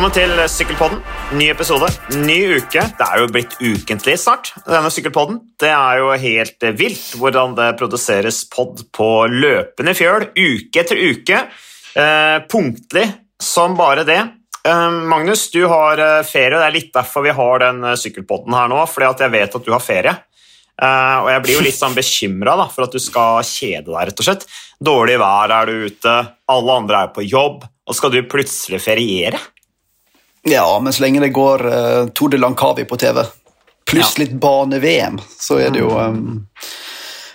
Velkommen til Sykkelpodden. Ny episode, ny uke. Det er jo blitt ukentlig snart, denne Sykkelpodden. Det er jo helt vilt hvordan det produseres pod på løpende fjøl, uke etter uke. Eh, punktlig som bare det. Eh, Magnus, du har eh, ferie, og det er litt derfor vi har den eh, Sykkelpodden her nå, fordi at jeg vet at du har ferie. Eh, og jeg blir jo litt sånn bekymra for at du skal kjede deg, rett og slett. Dårlig vær er du ute, alle andre er på jobb, og skal du plutselig feriere? Ja, men så lenge det går uh, Tour de Lancavi på TV, pluss Ja. litt bane-VM, så er det jo um,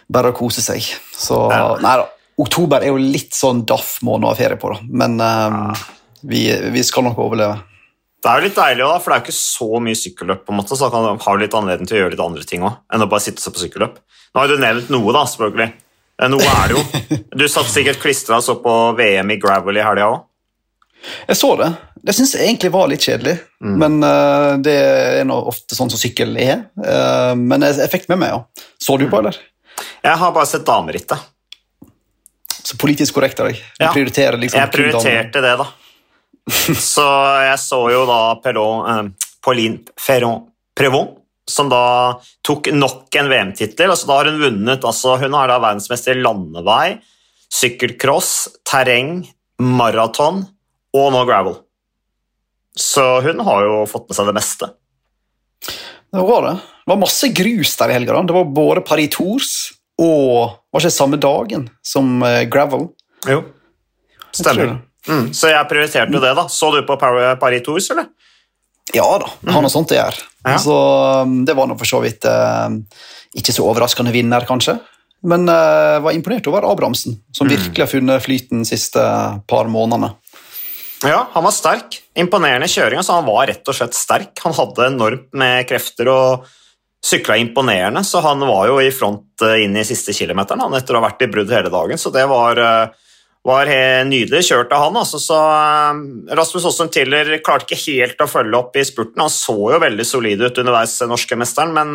bare å kose seg. Så Ja. Nei da. Oktober er jo litt sånn daff-måned å ha ferie på, da. Men um, vi, vi skal nok overleve. Det er jo litt deilig, da, for det er jo ikke så mye sykkelløp, på en måte, så da kan du ha litt anledning til å gjøre litt andre ting òg, enn å bare sitte seg på sykkelløp. Nå har du nevnt noe, da, selvfølgelig. Noe er det jo. Du satt sikkert klistra og så på VM i gravel i helga òg. Jeg så det. Det syns jeg egentlig var litt kjedelig, Mm. men uh, det er nå ofte sånn som sykkel er. Uh, men jeg, jeg fikk med meg, ja. Så du på, eller? Jeg har bare sett damerittet. Så politisk korrekt av deg. Ja. liksom Jeg prioriterte det, da. Så jeg så jo da Pelon, eh, Pauline Ferron Prevon, som da tok nok en VM-tittel. Altså, da har hun vunnet altså, Hun er da verdensmester i landevei, sykkelcross, terreng, maraton og nå gravel. Så hun har jo fått med seg det meste. Det var det. Det var masse grus der i helga. Det var både Paris Tours og Var ikke det samme dagen som eh, Gravel? Jo, Jeg stemmer. Mm, så jeg prioriterte jo det, da. Så du på Paris Tours, eller? Ja da, det har noe sånt å gjøre. Ja. Så um, Det var nå for så vidt eh, ikke så overraskende vinner, kanskje. Men eh, var imponert over Abrahamsen, som virkelig har funnet flyten de siste par månedene. Ja, han var sterk. Imponerende kjøring. Altså, han var rett og slett sterk. Han hadde enormt med krefter og sykla imponerende, så han var jo i front eh, inn i siste kilometeren han, etter å ha vært i brudd hele dagen, så det var, eh, var nydelig kjørt av han. Altså, så eh, Rasmus Aasen Tiller klarte ikke helt å følge opp i spurten. Han så jo veldig solid ut underveis, norske mesteren, men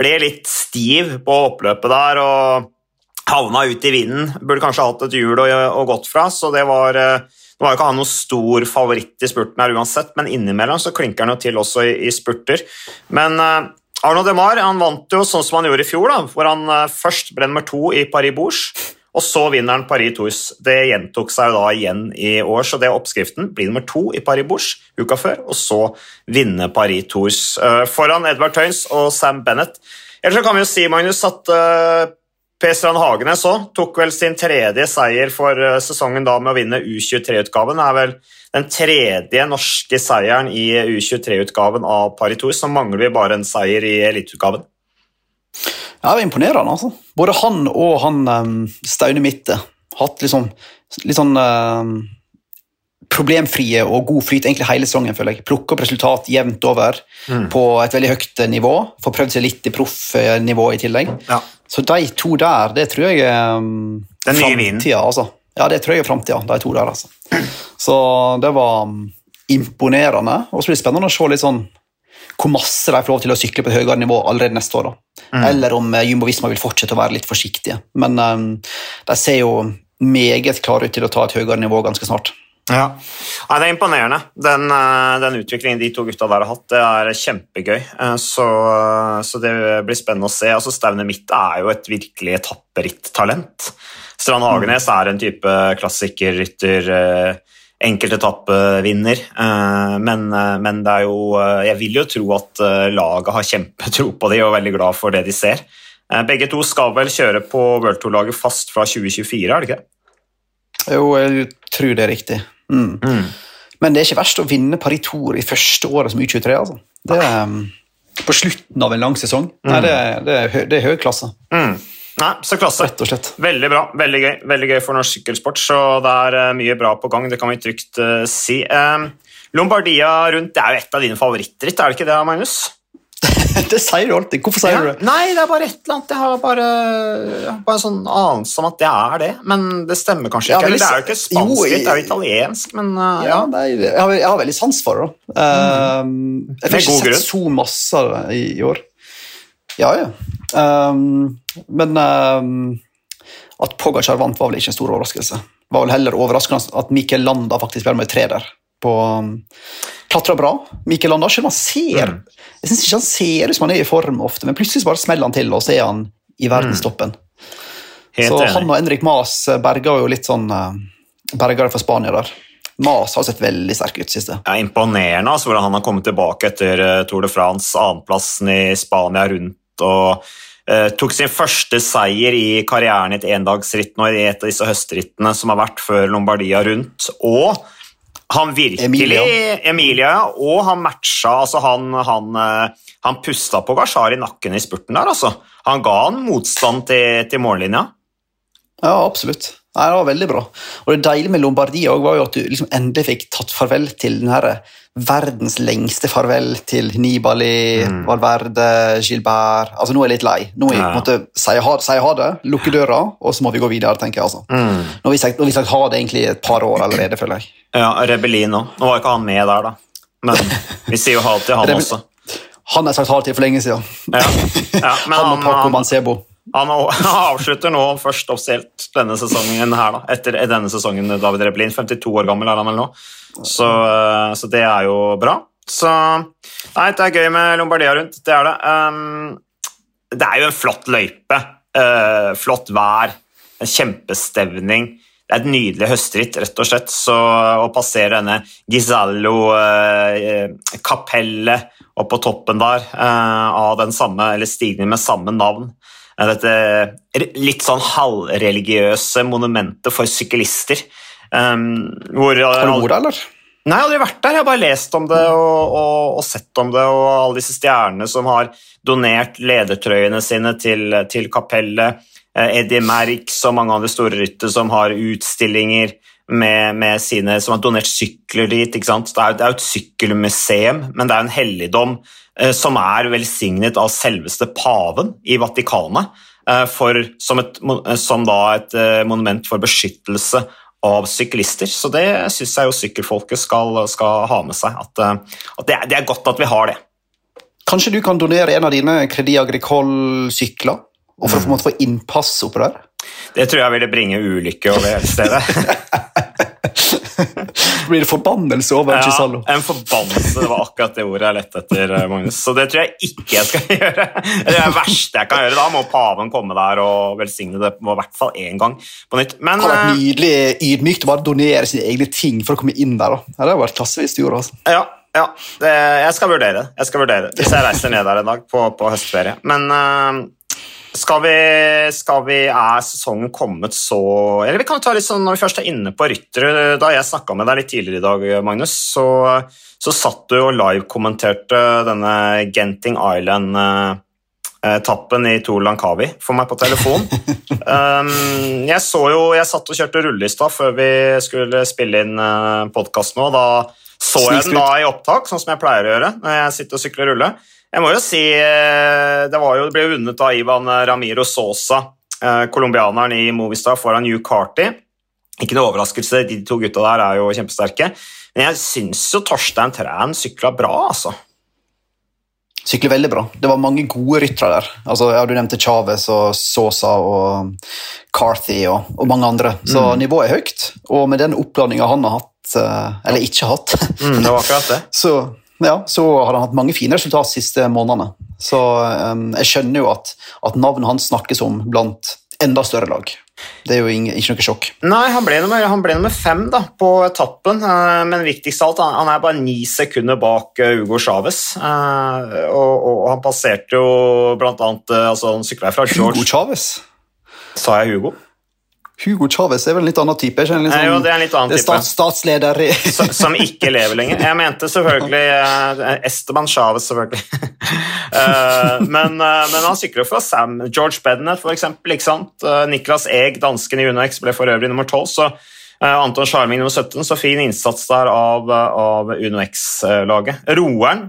ble litt stiv på oppløpet der og havna ut i vinden. Burde kanskje hatt et hjul å, å gått fra, så det var Nå var jo ikke han noen stor favoritt i spurten her uansett, men innimellom så klinker han jo til også i, i spurter. Men uh, Arno Demar han vant jo sånn som han gjorde i fjor, da, hvor han uh, først ble nummer to i Paris-Bourges, og så vinner han Paris-Tours. Det gjentok seg da igjen i år, så det er oppskriften. Bli nummer to i Paris-Bourges uka før, og så vinne Paris-Tours Uh, foran Edvard Tøyens og Sam Bennett. Ellers så kan vi jo si, Magnus, at Per Strand Hagenes òg tok vel sin tredje seier for eh, sesongen da med å vinne U23-utgaven. Det er vel den tredje norske seieren i U23-utgaven av Paris Tour, så mangler vi bare en seier i eliteutgaven. Ja, det er imponerende, altså. Både han og han um, Staune Mitte hatt liksom litt sånn um, problemfrie og god flyt egentlig hele sesongen, føler jeg. Plukke opp resultat jevnt over Mm. på et veldig høyt nivå. Får prøvd seg litt i proffnivå i tillegg. Ja. Så de to der, det tror jeg er um, framtida, altså. Ja, det tror jeg er framtida, de to der, altså. Så det var um, imponerende. Og så blir det spennende å se litt sånn hvor masse de får lov til å sykle på et høyere nivå allerede neste år. da. Eller om eh, Jumbo Visma vil fortsette å være litt forsiktige. Men um, de ser jo meget klare ut til å ta et høyere nivå ganske snart. Ja. Nei, det er imponerende. Den, eh, den utviklingen de to gutta der har hatt, det er kjempegøy. Eh, Så, så det blir spennende å se. Altså, Staune Mitte er jo et virkelig etapperitt-talent. Strand Hagenes er en type klassikerrytter, eh, enkeltetappevinner. Eh, Men, eh, men det er jo eh, Jeg vil jo tro at eh, laget har kjempetro på de og er veldig glad for det de ser. Eh, Begge to skal vel kjøre på World Tour-laget fast fra 2024, er det ikke det? Jo, jeg tror det er riktig. Mm. Men det er ikke verst å vinne Paris Tour i første året som U23. altså. Det er um, På slutten av en lang sesong. Nei, det, er- det, er, det er høy klasse, Mm. Nei, så klasse. rett og slett. Veldig bra. Veldig gøy Veldig gøy for norsk sykkelsport, så det er eh, mye bra på gang. Det kan vi trygt uh, si. Um, Lombardia rundt det er jo et av dine favorittritt, er det ikke det, Magnus? det sier du alltid. Hvorfor sier Ja. du det? Nei, det er bare et eller annet. Jeg har bare, jeg har bare en sånn anelse om at det er det, men det stemmer kanskje ikke. Eller det er jo ikke spansk jo, jeg, det er jo italiensk, men uh, Ja, nei, jeg, har, jeg har veldig sans for det. da. mm. jeg Med har ikke sett grunn. så masse av det i, i år. Ja, ja. Um, men um, at Pogacar vant, var vel ikke en stor overraskelse. Det var vel heller overraskende at Mikkel Landa faktisk ble med tre der. På um, Klatra bra. Mikkel Andersen han ser Mm. Jeg synes ikke han ser ut som han er i form ofte, men plutselig bare smeller han til, og så er han i verdenstoppen. Mm. så enig. han og Henrik Mas berga jo litt sånn uh, Berga det for Spania der. Mas har sett veldig sterk ut siste. Ja, imponerende altså, hvordan han har kommet tilbake etter eh, Tour de France, annenplassen i Spania rundt og uh, tok sin første seier i karrieren i et endagsritt nå i et av disse høstrittene som har vært før Lombardia rundt. Og han virkelig Emilia. Emilia, og han matcha altså han, han, eh, han pusta på Gashar i nakken i spurten der, altså. Han ga han motstand til, til mållinja. Ja, absolutt. Nei, det var veldig bra. Og det deilige med Lombardia var jo at du liksom endelig fikk tatt farvel til den her verdens lengste farvel til Nibali, Valverde, Gilbert Altså, nå er jeg litt lei. Nå må jeg Ja. måte si ha, si ha det, lukke døra, og så må vi gå videre, tenker jeg. altså. Nå har vi sagt, vi sagt ha det egentlig et par år allerede, føler jeg. Ja, Rebellin òg. Nå var ikke han med der, da. Men vi sier jo ha til han også. Han har sagt ha det til for lenge siden. Ja. Ja, men Han og han, Paco han, Mancebo. han, avslutter nå først offisielt denne sesongen her, da. Etter denne sesongen, David Reblin. 52 år gammel er han vel nå. Så, eh, så det er jo bra. Så Nei, det er gøy med Lombardia rundt. Det er det. Um, det er jo en flott løype. Uh, flott vær. En kjempestevning. Det er et nydelig høstritt, rett og slett. Så å passere denne Gisallo-kapellet opp på toppen der uh, av den samme, eller stigningen med samme navn eh, Dette litt sånn halvreligiøse monumentet for syklister. Um, hvor, Har du vært der, eller? Nei, jeg har aldri vært der. Jeg har bare lest om det og, og, og sett om det, og alle disse stjernene som har donert ledertrøyene sine til, til kapellet. Eh, Eddie Merck og mange andre store ryttere som har utstillinger med, med sine, som har donert sykler dit. Det er, det er jo et sykkelmuseum, men det er en helligdom eh, som er velsignet av selveste paven i Vatikanet, eh, for, som, et, som et eh, monument for beskyttelse av syklister. Så det syns jeg jo sykkelfolket skal, skal ha med seg. At, eh, at det, er, det er godt at vi har det. Kanskje du kan donere en av dine Credit Agricole-sykler? Og for å få innpass oppå der? Det tror jeg ville bringe ulykke over hele stedet. Blir det forbannelse over Ja, Chisallo? en forbannelse, det var akkurat det ordet jeg lette etter, eh, Magnus. Så det tror jeg ikke jeg skal gjøre. Det er det verste jeg kan gjøre. Da må paven komme der og velsigne det på hvert fall én gang på nytt. Men Det hadde vært eh, nydelig ydmykt å bare donere sine egne ting for å komme inn der. da. Det hadde vært klasse hvis du gjorde altså. Ja, ja jeg skal vurdere det. Jeg skal vurdere det. Hvis jeg reiser ned der en dag på, på høstferie. Men eh, skal vi, skal vi Er sesongen kommet så Eller vi kan ta litt sånn når vi først er inne på ryttere. Da jeg snakka med deg litt tidligere i dag, Magnus, så, så satt du og live-kommenterte denne Genting Island-tappen i Tour Lankawi for meg på telefon. um, jeg så jo Jeg satt og kjørte rulle i stad før vi skulle spille inn uh, podkast nå. Da så jeg den da i opptak, sånn som jeg pleier å gjøre når jeg sitter og sykler rulle. Jeg må jo si eh, Det, var jo, det ble vunnet av Ivan Ramiro Sosa, eh, colombianeren i Movistar, foran Hugh Carty. Ikke noe overraskelse, de to gutta der er jo kjempesterke. Men jeg syns jo Torstein Træn sykla bra, altså. Sykler veldig bra. Det var mange gode ryttere der. Altså, ja, du nevnte Chávez og Sosa og Carthy og, og mange andre. Så nivået er høyt. Og med den oppladninga han har hatt, eh, eller ikke hatt, Mm, det var akkurat det. så, ja, så har han hatt mange fine resultat de siste månedene. Så um, jeg skjønner jo at, at navnet hans snakkes om blant enda større lag. Det er jo ikke noe sjokk. Nei, han ble nummer, han ble nummer fem da, på etappen, eh, men viktigst av alt, han, er bare ni sekunder bak eh, Hugo Chávez. eh, og, og han passerte jo blant annet altså Han sykla fra Hugo George Chávez. Sa jeg Hugo? Hugo Chávez er vel en litt annen type? ikke? En litt Nei, jo, sånn- det er en litt annen type. statsleder som, som ikke lever lenger. Jeg mente selvfølgelig eh, Esteban Chávez, selvfølgelig. Eh, men, eh, men han sykler fra Sam. George Bednett, for eksempel. Ikke sant? Niklas Eeg, dansken i UnoX, ble for øvrig nummer 12. Så Anton Charming nummer 17. Så fin innsats der av, av UnoX-laget. Roeren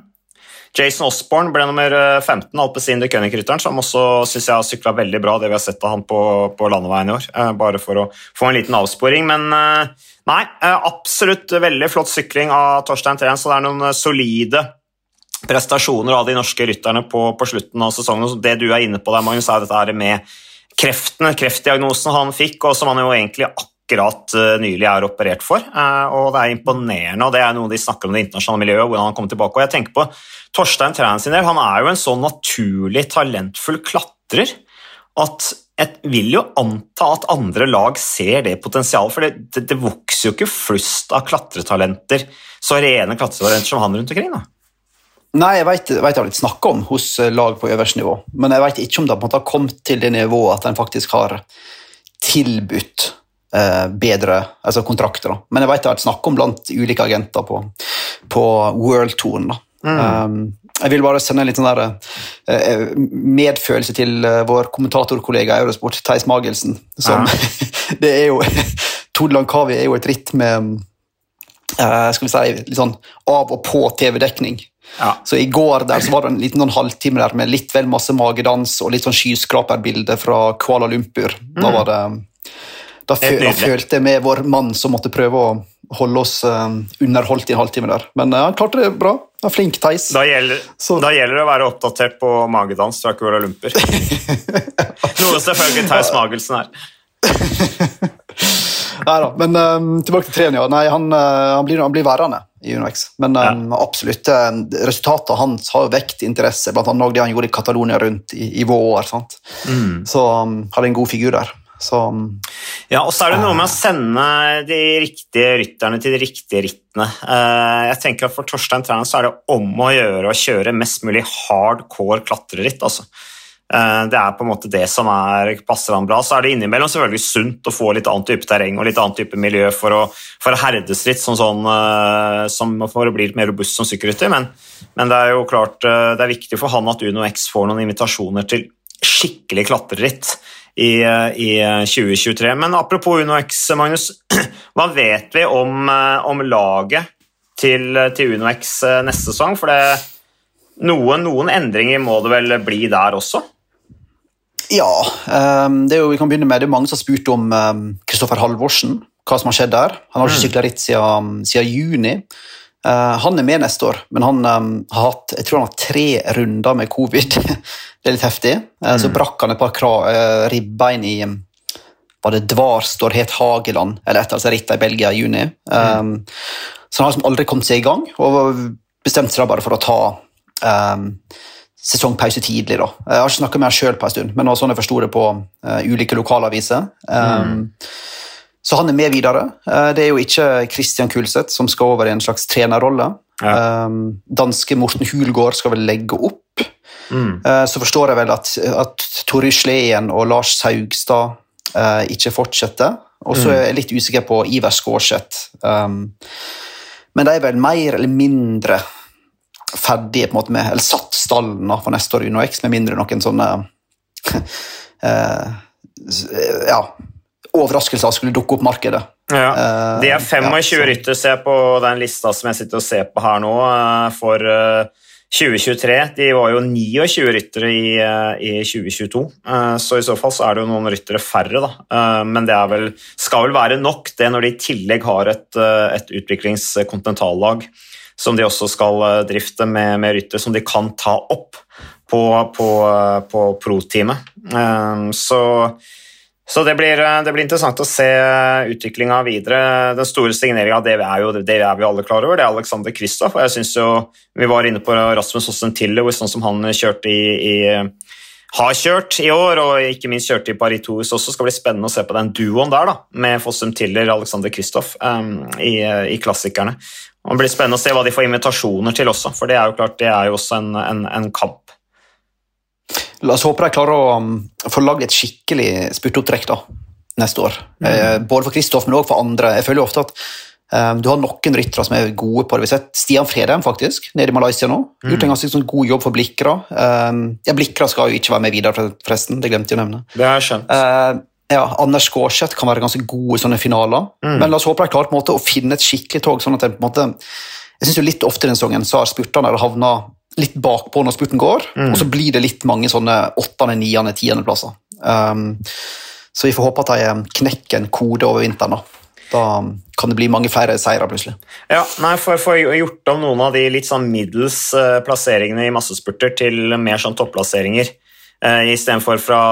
Jason Osborne ble nummer eh, 15, Alpezin de König-rytteren, som også synes jeg har sykla veldig bra, det vi har sett av han på, på landeveien i år. eh, Bare for å få en liten avsporing. Men eh, nei, eh, absolutt veldig flott sykling av Torstein Treen, så det er noen eh, solide prestasjoner av de norske rytterne på, på slutten av sesongen. Det du er inne på der, Magnus, er dette med kreftene, kreftdiagnosen han fikk, og som han jo egentlig akkurat akkurat uh, nylig er operert for. Uh, og det er imponerende, og det er noe de snakker om det internasjonale miljøet, hvordan han kommer tilbake. Og jeg tenker på Torstein Træn sin del, han er jo en sånn naturlig talentfull klatrer at jeg vil jo anta at andre lag ser det potensialet, for det, det, det vokser jo ikke flust av klatretalenter, så rene klatretalenter som han rundt omkring. da. Nei, jeg vet, vet det har blitt snakka om hos lag på øverste nivå, men jeg vet ikke om det har kommet til det nivået at en faktisk har tilbudt eh, bedre altså kontrakter. Da. Men jeg vet det har vært snakk om blant ulike agenter på, på World Tour. Mm. Um, jeg vil bare sende en litt sånn der, uh, medfølelse til uh, vår kommentatorkollega i Eurosport, Theis Magelsen. Som, ja. det er jo, Tord Lankavi er jo et ritt med uh, skal vi si, litt sånn av og på TV-dekning. Ja. Så I går der så var det en liten noen halvtime der med litt vel masse magedans og litt sånn skyskraperbilde fra Kuala Lumpur. Da, mm. var det, da, føl, da følte jeg med vår mann som måtte prøve å holde oss underholdt i en halvtime der. Men han klarte det bra. Han er flink Theis. Da, da, gjelder det å være oppdatert på magedans fra Kuala Lumpur. Noe selvfølgelig Theis Magelsen er. Nei da, men um, tilbake til treninga. Nei, han, han, blir, han, blir, værende i UnoX. Men um, ja. absolutt, resultatet hans har vekt interesse, annet det han gjorde i Catalonia rundt i, i vår. Mm. Så um, hadde en god figur der. Så, ja, og så er det noe med å sende de riktige rytterne til de riktige rittene. Eh, jeg tenker at For Torstein Træna så er det om å gjøre å kjøre mest mulig hardcore klatreritt. altså. Eh, det er på en måte det som er, passer han bra. Så er det innimellom selvfølgelig sunt å få litt annet type terreng og litt annet type miljø for å, for å herdes litt, sånn, sånn, eh, som for å bli litt mer robust som sykkelrytter. Men, men, det er jo klart det er viktig for han at Uno X får noen invitasjoner til skikkelig klatreritt i, i 2023. Men apropos UnoX, Magnus. Hva vet vi om, eh, om laget til, til UnoX eh, neste sesong? For det, noen, noen, endringer må det vel bli der også? Ja, um, det er jo, vi kan begynne med det er mange som har spurt om Kristoffer um, Halvorsen. Hva som har skjedd der. Han har ikke mm. sykla ritt siden, siden juni. Uh, han er med neste år, men han um, har hatt jeg tror han har tre runder med covid. det er litt heftig. Uh, mm. Så brakk han et par uh, ribbein i var det Dvarstor het Hageland, eller et av rittet rittene i Belgia i juni. Um, Så han har liksom aldri kommet seg i gang, og bestemte seg bare for å ta um, sesongpause tidlig. da. Jeg har ikke snakka med han sjøl på en stund, men sånn jeg forsto det på ulike lokalaviser. Um, mm. Så han er med videre. Eh, det er jo ikke Christian Kulseth som skal over i en slags trenerrolle. Ja. Eh, danske Morten Hulgaard skal vel legge opp. Mm. Eh, så forstår jeg vel at, at Tore Sleen og Lars Saugstad ikke fortsetter. Og så mm. er jeg litt usikker på Iver Skårseth. Men de er vel mer eller mindre ferdige på en måte med, eller satt stallen for neste år UnoX, med mindre noen sånne ja, overraskelser skulle dukke opp markedet. Ja. De er 25 ja, rytter, ser på den lista som jeg sitter og ser på her nå, eh, for 2023. Eh, De var jo 29 ryttere i, eh, i 2022, så i så fall så er det jo noen ryttere færre, da. Men det vel, skal vel være nok, det når de i tillegg har et, et utviklingskontinentallag som de også skal drifte med, med rytter, som de kan ta opp på, på, på pro-teamet. Så så det blir, eh, det blir, interessant å se utviklinga videre. Den store signeringa det er jo det er vi alle klar over, det er Alexander Kristoff. Jeg synes jo, Vi var inne på Rasmus Hossen Tiller, sånn som han kjørte i, i, har kjørt i år, og ikke minst kjørte i Paris Tours også. skal bli spennende å se på den duoen der, da, med Fossum Tiller og Alexander Kristoff um, i, i, klassikerne. Det blir spennende å se hva de får invitasjoner til også, for det er jo klart, det er jo også en, en, en kamp La oss håpe de klarer å um, få lagd et skikkelig spurtopptrekk da, neste år. Mm. Eh, både for Kristoff, men også for andre. Jeg føler jo ofte at um, du har noen ryttere som er gode på det. Vi har sett Stian Fredheim faktisk, nede i Malaysia nå. Mm. Gjort en ganske sånn god jobb for Blikra. Um, ja, Blikra skal jo ikke være med videre, forresten. Det glemte jeg å nevne. Det har jeg skjønt. Uh, ja, Anders Skårseth kan være ganske god i sånne finaler. Mm. Men la oss håpe de klarer på en måte å finne et skikkelig tog. sånn at det på en måte, Jeg synes jo litt ofte i den sesongen så har spurtene havna litt bakpå når spurten går, mm. og så blir det litt mange sånne åttende, niende, tiendeplasser. Um, så vi får håpe at de knekker en kode over vinteren. Da. da kan det bli mange flere seire plutselig. Ja, nei, For få gjort om noen av de litt sånn middels uh, plasseringene i massespurter til mer sånn topplasseringer, uh, istedenfor fra,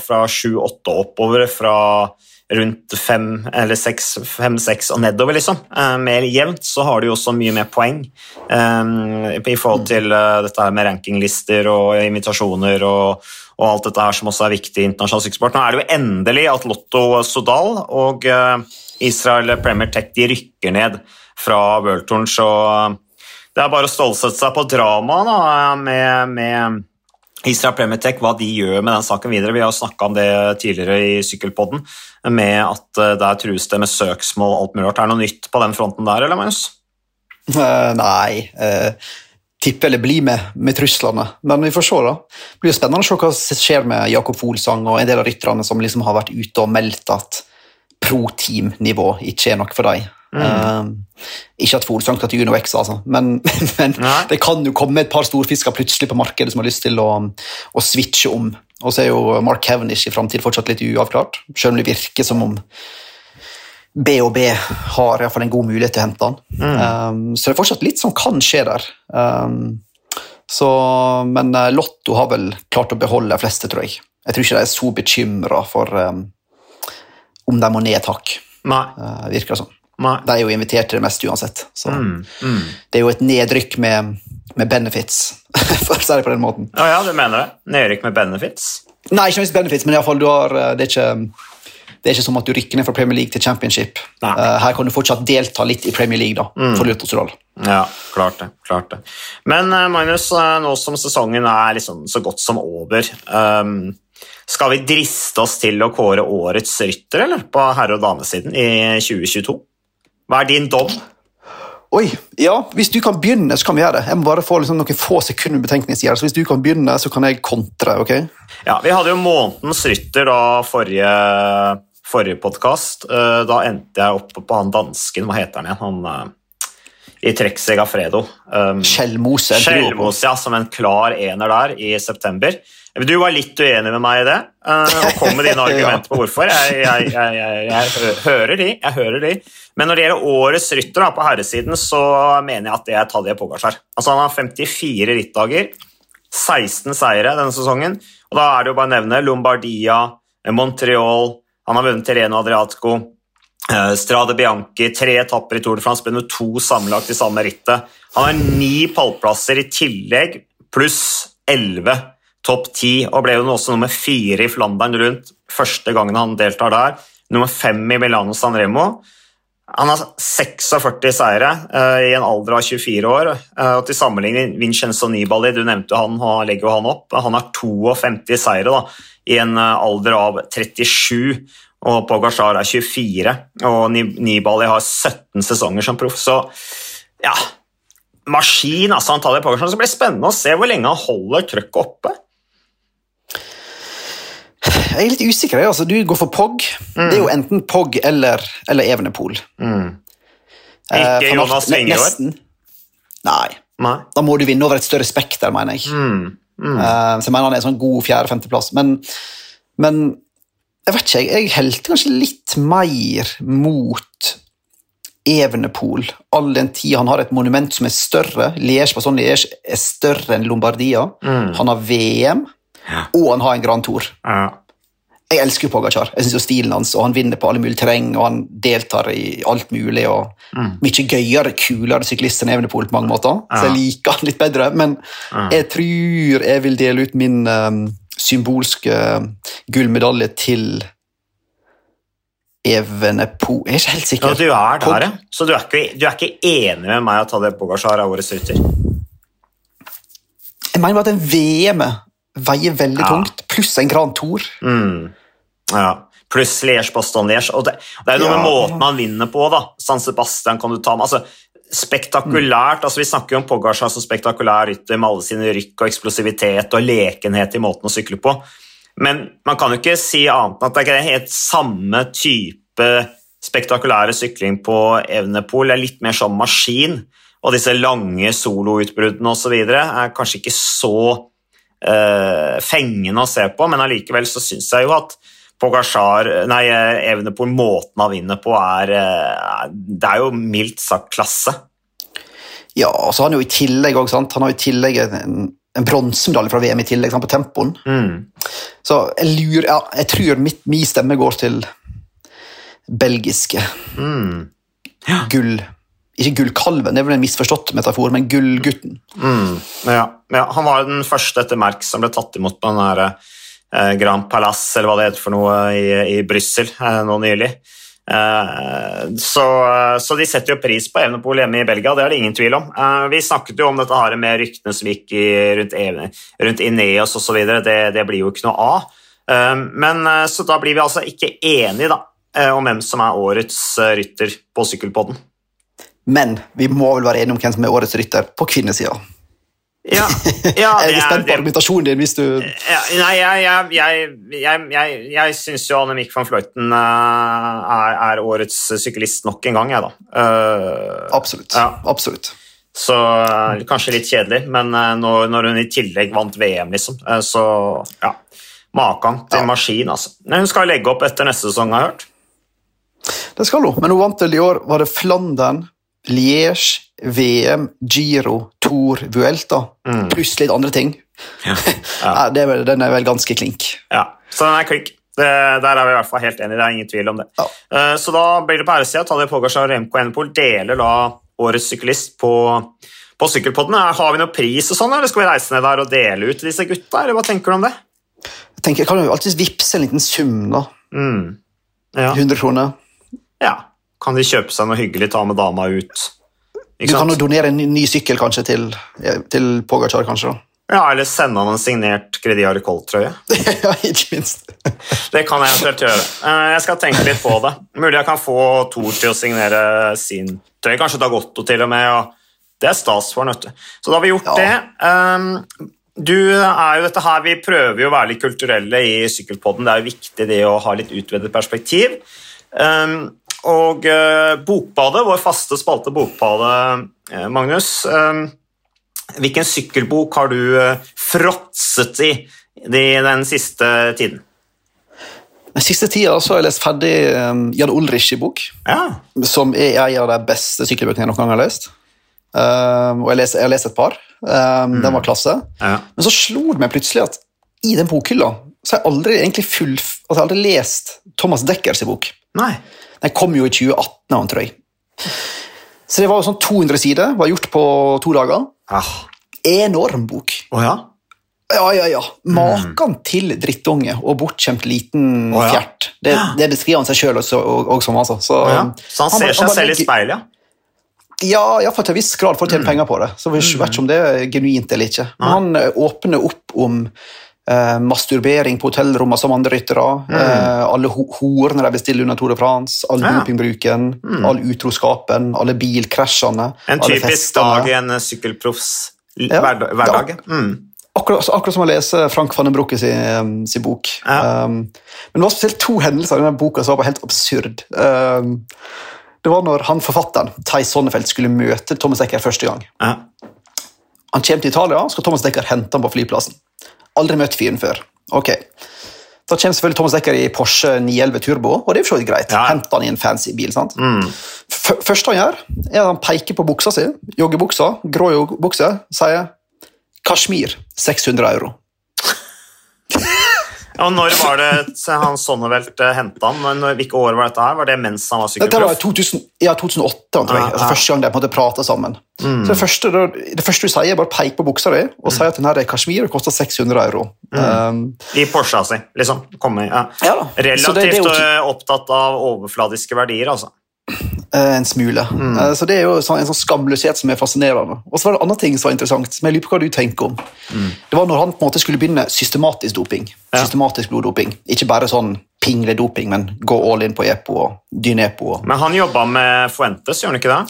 7-8 oppover, fra rundt 5 eller 6 og nedover, liksom. Uh, mer jevnt, så har de også mye mer poeng um, i forhold til uh, dette her med rankinglister og invitasjoner og, og, alt dette her som også er viktig i internasjonal sykkelsport. Nå er det jo endelig at Lotto Sodal og Israel Premier Tech de rykker ned fra World Touren, så det er bare å stålsette seg på dramaet med, med Israel Premier Tech, hva de gjør med den saken videre. Vi har snakka om det tidligere i Sykkelpodden, med at eh, der trues det med søksmål og alt mulig. rart. Er det noe nytt på den fronten der, eller Magnus? Uh, nei. Uh, tippe eller bli med med truslene. Men vi får se. da. Det blir spennende å se hva som skjer med Jakob Folsang og en del av rytterne som liksom har vært ute og meldt at pro-team-nivå ikke er noe for dem. Mm. Uh, ikke at Folsang skal til UnoX, altså, men, men det kan jo komme et par storfisker plutselig på markedet som har lyst til å, å switche om. Og så er jo Mark Cavendish i framtid fortsatt litt uavklart, selv om det virker som om BHB har i hvert fall en god mulighet til å hente han. Mm. Um, så det er fortsatt litt som kan skje der. Um, så, men eh, Lotto har vel klart å beholde de fleste, tror jeg. Jeg tror ikke de er så bekymra for um, om de må ned et hakk. Uh, virker det som. Nei. De er jo invitert til det meste uansett. Så mm, mm. Det er jo et nedrykk med, med benefits, for å si det på den måten. Oh, ja, du mener det? Nedrykk med benefits? Nei, ikke minst benefits, men iallfall du har eh, det er ikke det er ikke som at du rykker ned fra Premier League til Championship. Nei. her kan du fortsatt delta litt i Premier League. da, mm. for Lutosdal. Ja, klart det. klart det. Men uh, Magnus, nå som sesongen er liksom så godt som over um, Skal vi driste oss til å kåre årets rytter eller, på herre- og damesiden i 2022? Hva er din dom? Oi, ja, Hvis du kan begynne, så kan vi gjøre det. Jeg må bare få liksom, noen få sekunder betenkningstid. Så hvis du kan begynne, så kan jeg kontre. ok? Ja, Vi hadde jo månedens rytter da forrige, forrige podkast. Eh, da endte jeg oppe på han dansken, hva heter han igjen? Han uh, i Trekk Segafredo. Um, Skjellmose. Skjellmose, ja, som en klar ener der i september. Du var litt uenig med meg i det, uh, og kom med dine argumenter på hvorfor. Jeg, jeg, jeg, jeg, hører de, jeg hører de. Men når det gjelder årets rytter da, på herresiden, så mener jeg at det er Tadje Pogacar. Altså, han har 54 rittdager, 16 seire denne sesongen. og Da er det jo bare å nevne Lombardia, Montreal, han har vunnet Tireno Adriatico, Strade Bianchi, tre etapper i Tour de France, ble to sammenlagt i samme rittet. Han har ni pallplasser i tillegg, pluss elleve topp ti, og ble jo også nummer fire i Flandern rundt første gangen han deltar der. Nummer fem i Milano San Remo. Han har 46 seire uh, i en alder av 24 år. Uh, og Til sammenligning Vincenzo Nibali, du nevnte han, han legger jo han opp. Han har 52 seire da, i en alder av 37, og Pogacar er 24. Og Nibali har 17 sesonger som proff. Så ja Maskin, altså. Han tar det Pogacar. Så det blir spennende å se hvor lenge han holder trøkket oppe. Jeg er litt usikker. Altså, du går for POG. Mm. Det er jo enten POG eller, eller Evenepool. Mm. Eh, Ikke Jonas i år? Nei. Nei. Da må du vinne over et større spekter, mener jeg. Mm. Mm. Uh, så jeg mener han er en sånn god fjerde-femteplass. Men, men, jeg vet ikke, jeg, helte kanskje litt mer mot Evenepool, all den tid han har et monument som er større. Liège på sånn Liège er større enn Lombardia. Mm. Han har VM, ja. og han har en Grand Tour. Ja. Jeg elsker Pogacar. Jeg synes jo stilen hans, og Han vinner på alle mulige terreng og han deltar i alt mulig. og mm. Mye gøyere, kulere syklist enn Evenepool på mange måter, ja. så jeg liker han litt bedre. Men jeg tror jeg vil dele ut min um, symbolske gullmedalje til Evenepo Jeg er ikke helt sikker. Ja, du er der, ja. Så du er, ikke, du er ikke enig med meg at Tadej Pogasjar er årets rytter? Jeg mener bare at en VM veier veldig tungt, pluss en Grand Tour. Mm. Ja. Pluss Liège-Boston-Liège. Og det, det, er jo noe ja. med måten han vinner på. da. San Sebastian kan du ta med. altså spektakulært, altså Vi snakker jo om Pogacar som spektakulær rytter med alle sine rykk og eksplosivitet og lekenhet i måten å sykle på, men man kan jo ikke si annet enn at det ikke er helt samme type spektakulære sykling på Evnepol. Det er litt mer som maskin, og disse lange soloutbruddene osv. er kanskje ikke så uh, fengende å se på, men allikevel så syns jeg jo at Pogasjar, nei, Evenepool, måten han vinner på, er eh, Det er jo mildt sagt klasse. Ja, og så har han jo i tillegg også, han har jo i tillegg en en bronsemedalje fra VM i tillegg, sant, på tempoen. Mm. Så jeg lurer ja, Jeg tror mitt, min stemme går til belgiske Mm. gull... Ikke gullkalven, det er vel en misforstått metafor, men gullgutten. Mm. Ja. ja, han var den første etter Merck som ble tatt imot på den eh, Grand Palace, eller hva det heter for noe, i, i Brussel eh, nå nylig. Eh, så, så de setter jo pris på Evenepool hjemme i Belgia, det er det ingen tvil om. Eh, vi snakket jo om dette her med ryktene som gikk i, rundt, rundt Ineos osv. Det, det blir jo ikke noe av. Eh, men eh, Så da blir vi altså ikke enige da, eh, om hvem som er årets eh, rytter på sykkelpodden. Men vi må vel være enige om hvem som er årets rytter på kvinnesida. Ja, ja jeg er spent på argumentasjonen din hvis du Ja, nei, jeg, jeg, jeg, jeg, jeg, syns jo Annemiek van Vleuten eh, er, er årets syklist nok en gang, jeg, da. Uh, Absolutt. Ja. Absolutt. så eh, kanskje litt kjedelig, men når, når hun i tillegg vant VM, liksom, så ja. Makan til maskin, altså. Hun skal legge opp etter neste sesong, har jeg hørt. Det skal hun, men hun vant til i år Var det Flandern, Liège, VM, Giro, Tour, Vuelta, Mm. pluss litt andre ting. Ja. Ja. det er den er vel ganske klink. Ja, så den er klink. Det, der er vi i hvert fall helt enige, det er ingen tvil om det. Ja. Uh, Så da blir det på æresida. Tadej Pogacar og Remco Enepol deler da årets syklist på, på sykkelpodden. Har vi noe pris og sånn, eller skal vi reise ned der og dele ut til disse gutta, eller hva tenker du om det? Jeg tenker, kan jo alltid vippse en liten sum, da. Mm. Ja. 100 kroner. ja. Kan de kjøpe seg noe hyggelig, ta med dama ut? Du kan jo donere en ny, sykkel kanskje til, til Pogacar, kanskje. da. Ja, eller sende han en signert Credi Arcol-trøye. ja, ikke minst. Det kan jeg eventuelt gjøre. Eh, Jeg skal tenke litt på det. Mulig jeg kan få Thor til å signere sin trøye, kanskje Dagotto til og med. og Det er stas for ham. Så da har vi gjort Ja. det. Um, Du er jo dette her, Vi prøver jo å være litt kulturelle i Sykkelpodden. Det er jo viktig det å ha litt utvidet perspektiv. Um, og eh, Bokbadet, vår faste spalte Bokbadet, eh, Magnus. um, hvilken sykkelbok har du eh, fråtset i de- den siste tiden? Den siste tida har jeg lest ferdig Jan Ulrich i bok, Ja. som er en av de beste sykkelbøkene jeg noen gang har lest. Og jeg, leser, jeg har lest et par. Um, Den var klasse. ja. Men så slo det meg plutselig at i den bokhylla så har jeg aldri egentlig full, altså jeg har aldri lest Thomas Deckers bok. Nei. Den kom jo i 2018, tror jeg. Så det var jo sånn 200 sider, var gjort på to dager. Ah. Enorm bok. Oh, ja? Ja, ja, ja. Maken til drittunge og bortskjemt liten oh, ja. fjert. Det, det beskriver han seg sjøl også, og, og som, altså. Så, oh, ja. Så han han ser seg selv i speilet, ja? Ja, iallfall til en viss grad for å Mm. penger på det. Så vi vet ikke om det er genuint eller ikke. Men han eh, åpner opp om eh, masturbering på hotellrommene som andre ryttere. Eh, alle ho horene de bestiller under Tour de France, all Mm. Ja. Mm. all utroskapen, alle bilkrasjene. En typisk festene. dag i en sykkelproffs l- Ja. hverdag. hverdag. Mm. Akkurat, akkurat som å lese Frank van den Brucke sin, sin bok. Ja. Um, men det var spesielt to hendelser i denne boka som var helt absurd. Um, det var når han forfatteren, Theis Sonnefeld, skulle møte Thomas Decker første gang. Ja. Han kommer til Italia, skal Thomas Decker hente ham på flyplassen. Aldri møtt fyren før. Ok. Da kommer selvfølgelig Thomas Decker i Porsche 911 Turbo, og det er jo for så vidt greit. Ja. Henter han i en fancy bil. sant? Mm. Første han gjør, er at han peker på buksa si, joggebuksa, grå joggebukse, sier Kashmir 600 euro. Og når var det han Sonnevelt uh, henta han? Hvilke år var dette her? Var det mens han var Dette var i sykkelproff? 2000, ja, 2008, antar jeg. Altså, første gang de på en måte prater sammen. Så det første, det første du sier, er bare pek på buksa di og sier at den her er Kashmir og koster 600 euro. Um, I Porscha si, liksom. Komme, ja. ja. Relativt det, det eh, opptatt av overfladiske verdier, altså. Eh, en smule. Mm. Eh, så det er jo sånn, en sånn skamløshet som er fascinerende. Og så var det andre ting som var interessant, som jeg lurer på hva du tenker om. Det var når han på en måte skulle begynne systematisk doping. Mm. Ja. Systematisk bloddoping. Ikke bare sånn pingledoping, men gå all in på EPO og dynepo. Og... Men han jobba med Fuentes, gjør han ikke det?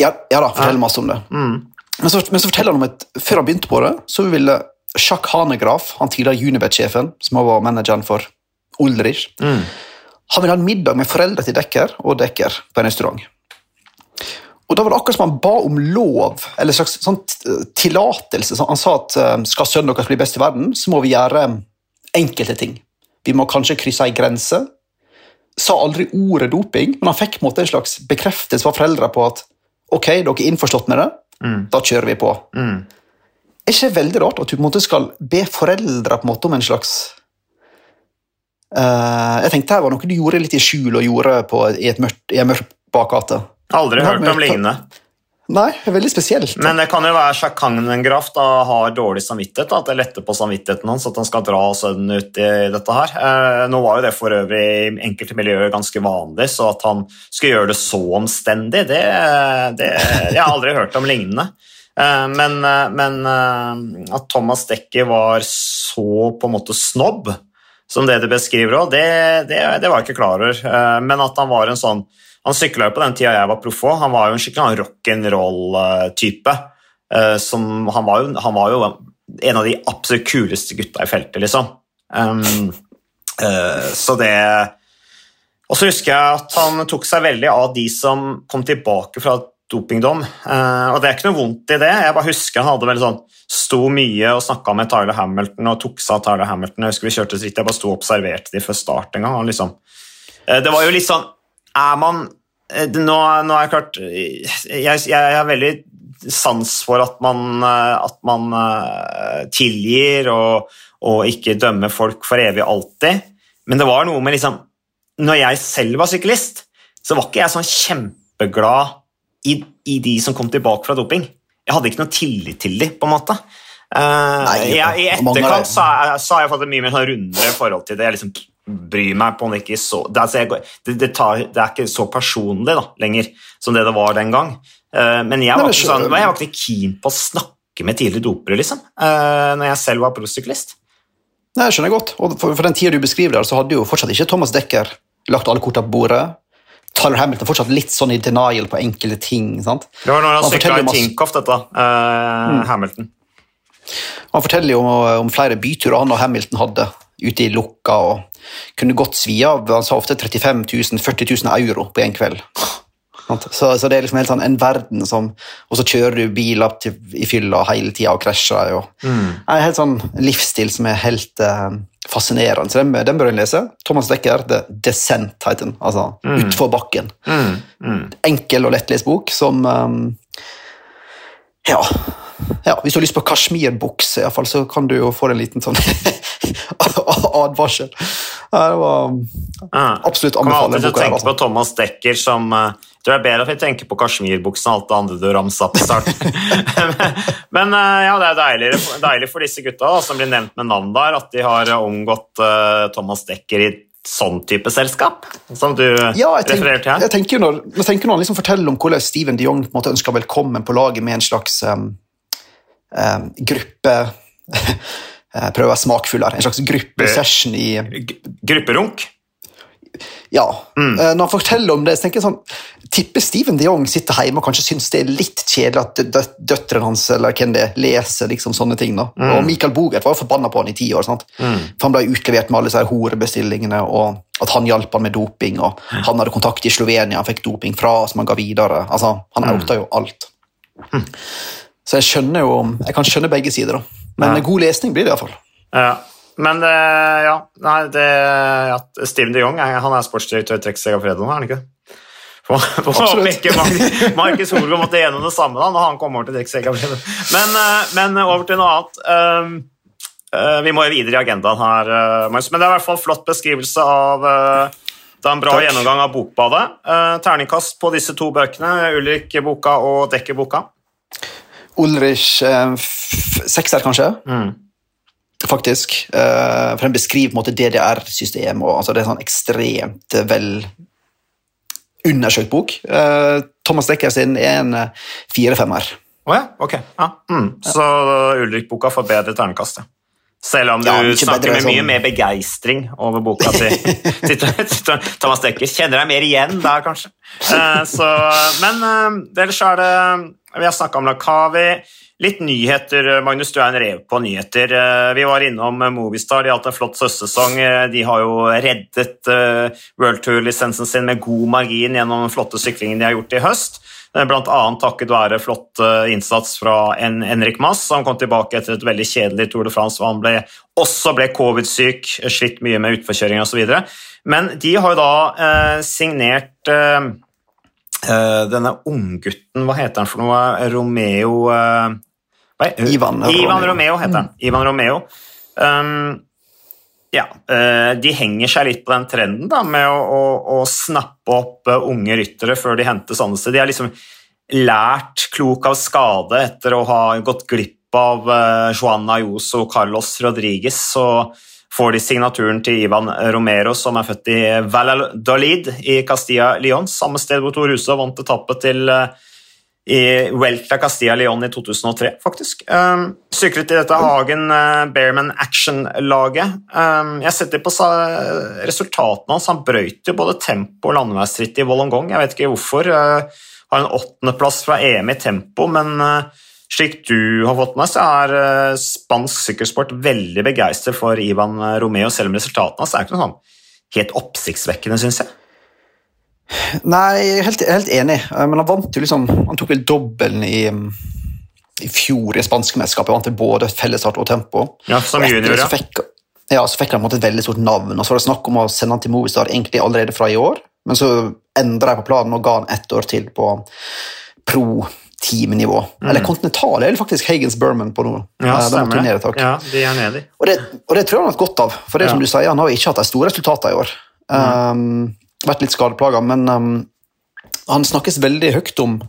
Ja, ja da, fortell masse om det. Mm. Men så, men så forteller han om at før han begynte på det, så ville Jacques Hanegraf, han tidligere Unibet-sjefen, som var manageren for Ulrich, Mm. Han ville ha en middag med foreldre til Dekker og Dekker på en restaurant. Og da var det akkurat som han ba om lov, eller en slags sånn tillatelse. Han sa at eh, skal sønnen deres bli best i verden, så må vi gjøre enkelte ting. Vi må kanskje krysse ei grense. Sa aldri ordet doping, men han fikk på en en slags bekreftelse fra foreldre på at ok, dere er innforstått med det, Mm. da kjører vi på. Mm. er ikke veldig rart at du på en måte skal be foreldre på en måte om en slags eh, Jeg tenkte her var noe du gjorde litt i skjul og gjorde på, i, et mørkt, i en mørk bakgate. Aldri hørt om lignende. Nei, det veldig spesielt. Men det kan jo være Sjakangengraf da har dårlig samvittighet, da, at det letter på samvittigheten hans at han skal dra sønnen ut i dette her. Eh, nå var jo det for øvrig i enkelte miljøer ganske vanlig, så at han skulle gjøre det så omstendig, det, det Jeg har aldri hørt om lignende. Eh, men, eh, men eh, at Thomas Dekker var så på en måte snobb, som det du beskriver òg, det, det, det var jeg ikke klar over. Eh, men at han var en sånn Han sykla jo på den tida jeg var proff òg. Han var jo en skikkelig rock'n'roll-type. Eh, som- Han, han var jo en av de absolutt kuleste gutta i feltet, liksom. Um, uh, så det Og så husker jeg at han tok seg veldig av de som kom tilbake fra dopingdom. Eh, og det er ikke noe vondt i det. Jeg bare husker han hadde veldig sånn sto mye og snakka med Tyler Hamilton og tok seg av Tyler Hamilton. Jeg husker vi kjørte vidt jeg bare sto og observerte de før start en gang. Liksom, eh, det var jo litt sånn Er man eh, nå, nå er jeg klart jeg, jeg, jeg har veldig sans for at man, at man tilgir og, og ikke dømmer folk for evig og alltid, men det var noe med liksom Når jeg selv var syklist, så var ikke jeg sånn kjempeglad i, i de som kom tilbake fra doping. Jeg hadde ikke noe tillit til de, på en måte. Uh, Nei, jeg, I etterkant så jeg, så har jeg fått et mye mer sånn rundere forhold til det. Jeg liksom bryr meg på om det ikke er så det, er altså, jeg, det, det, tar, det er ikke så personlig da, lenger som det det var den gang. Uh, men jeg Nei, var, men ikke sånn, jeg var ikke keen på å snakke med tidligere dopere, liksom, uh, når jeg selv var prosyklist. Nei, jeg skjønner godt. Og for, for den tida du beskriver der, så hadde jo fortsatt ikke Thomas Dekker lagt alle korta på bordet. Tyler Hamilton fortsatt litt sånn i denial på enkelte ting. sant? Det var når han Han sykla i Tinkoff, dette. eh, Hamilton. Han forteller jo om, om flere byturer han og Hamilton hadde ute i lukka, og kunne godt svi av han sa ofte 35 000, 40 000 euro på en kveld. Så, så det er liksom helt sånn en verden som Og så kjører du bil opp til, i fylla hele tida og krasjer. Og, Mm. Er en helt sånn livsstil som er helt eh, fascinerende. Så den, den bør en lese. Thomas Dekker, The Descent heter den. Altså utfor bakken. Mm. Mm. Enkel og lettlest bok som um, ja. Ja. Hvis du har lyst på kasjmirbukse, i hvert fall, så kan du jo få en liten sånn advarsel. Det var absolutt anbefalt. anbefaler tenker tenke Altså. på Thomas Dekker som eh, Jeg tror det er bedre at vi tenker på kasjmirbuksen og alt det andre du ramsa opp i starten. Men eh, ja, det er deilig, deilig for disse gutta da, som blir nevnt med navn der, at de har omgått eh, Thomas Dekker i sånn type selskap, som du Ja, tenk, refererer til her. jeg tenker jo når, jeg tenker når han liksom forteller om hvordan Steven de Jong på en måte ønsker velkommen på laget med en slags um, um, gruppe Prøve å være smakfull her. En slags gruppesession i Grupperunk. Ja. Mm. Når han forteller om det, så tenker jeg sånn Tipper Steven de Jong sitter hjemme og kanskje syns det er litt kjedelig at dø- dø- døtrene hans eller hvem det er, leser liksom sånne ting. da. Og Michael Bogert var forbanna på han i ti år. sant? For Han ble utlevert med alle disse horebestillingene, og at han hjalp han med doping. og Han hadde kontakt i Slovenia, han fikk doping fra som han ga videre. altså, Han outa jo alt. Så jeg skjønner jo, jeg kan skjønne begge sider. da. Men Ja. god lesning blir det iallfall. Ja. Men det, ja, nei, det ja, Steven de Jong han er sportsdirektør i Trekksteg av Fredag er han ikke? Ikke Markus, Holgaard måtte gjennom det samme da, når han kom over til Trekksteg av Men, eh, men over til noe annet. Um, eh, vi må jo videre i agendaen her, eh, Marius. Men det er i hvert fall flott beskrivelse av eh, det er en bra Takk. gjennomgang av Bokbadet. Eh, terningkast på disse to bøkene, Ulrik-boka og Dekker-boka. Ulrich eh, sekser, kanskje. Mm. Faktisk. Eh, for den beskriver på en måte DDR-system, og altså, det er sånn ekstremt eh, vel undersøkt bok. Eh, Thomas Dekker sin er en fire-femmer. Å ja, ok. Ja. Mm. Så Ulrik-boka får bedre ternekast. Selv om du Ja, snakker med mye sånn- mer begeistring over boka til, til, til Thomas Dekker. Kjenner deg mer igjen der, kanskje. Så, men ellers er det Vi har snakka om Lakavi. Litt nyheter, Magnus. Du er en rev på nyheter. Eh, Vi var innom Movistar. De har hatt en flott høstsesong. Eh, De har jo reddet eh, World Tour-lisensen sin med god margin gjennom den flotte syklingen de har gjort i høst. Eh, Blant annet takket være flott eh, innsats fra en Henrik Mass, som kom tilbake etter et veldig kjedelig Tour de France, hvor han ble, også ble covid-syk, slitt mye med utforkjøring osv. Men de har jo da eh, signert eh, eh, denne unggutten, hva heter han for noe? Romeo eh, Ivan Ivan Romeo. Romeo heter han. Ivan Romeo. Um, ja, eh, de henger seg litt på den trenden da, med å, å, å snappe opp eh, unge ryttere før de hentes andre steder. De har liksom lært klok av skade etter å ha gått glipp av Juan Ayuso og Carlos Rodriguez. Så får de signaturen til Ivan Romero, som er født i Valladolid i Castilla-León, samme sted hvor Tor Huse vant etappet til uh, i Welta Castilla León i 2003, faktisk. Um, syklet i dette Hagen uh, Bearman Action-laget. Um, jeg setter på resultatene hans. Han brøyt jo både tempo og landeveisritt i Wollongong. Jeg vet ikke hvorfor. Uh, har en åttendeplass fra EM i tempo, men uh, slik du har fått med, så er uh, spansk sykkelsport veldig begeistret for Ivan Romeo, selv om resultatene hans er ikke noe sånn helt oppsiktsvekkende, syns jeg. Nei, jeg er helt, helt enig, Eh, men han vant jo liksom Han tok vel dobbelen i, i fjor i spanske mesterskapet. Han vant til både fellesstart og tempo. Ja, som junior, ja. så fikk, ja, så fikk han på en måte et veldig stort navn, og så var det snakk om å sende han til Movistar egentlig allerede fra i år, men så endra jeg på planen og ga han ett år til på pro-teamnivå. Eller kontinentale, eller faktisk Hagens Berman på. Mm. Ja, Eh, stemmer det. Ja, de er nede. Og det, og det tror jeg han har hatt godt av, for det ja. som du sier, han har ikke hatt de store resultatene i år. Um, vært litt skadeplaga, men um, han snakkes veldig høyt om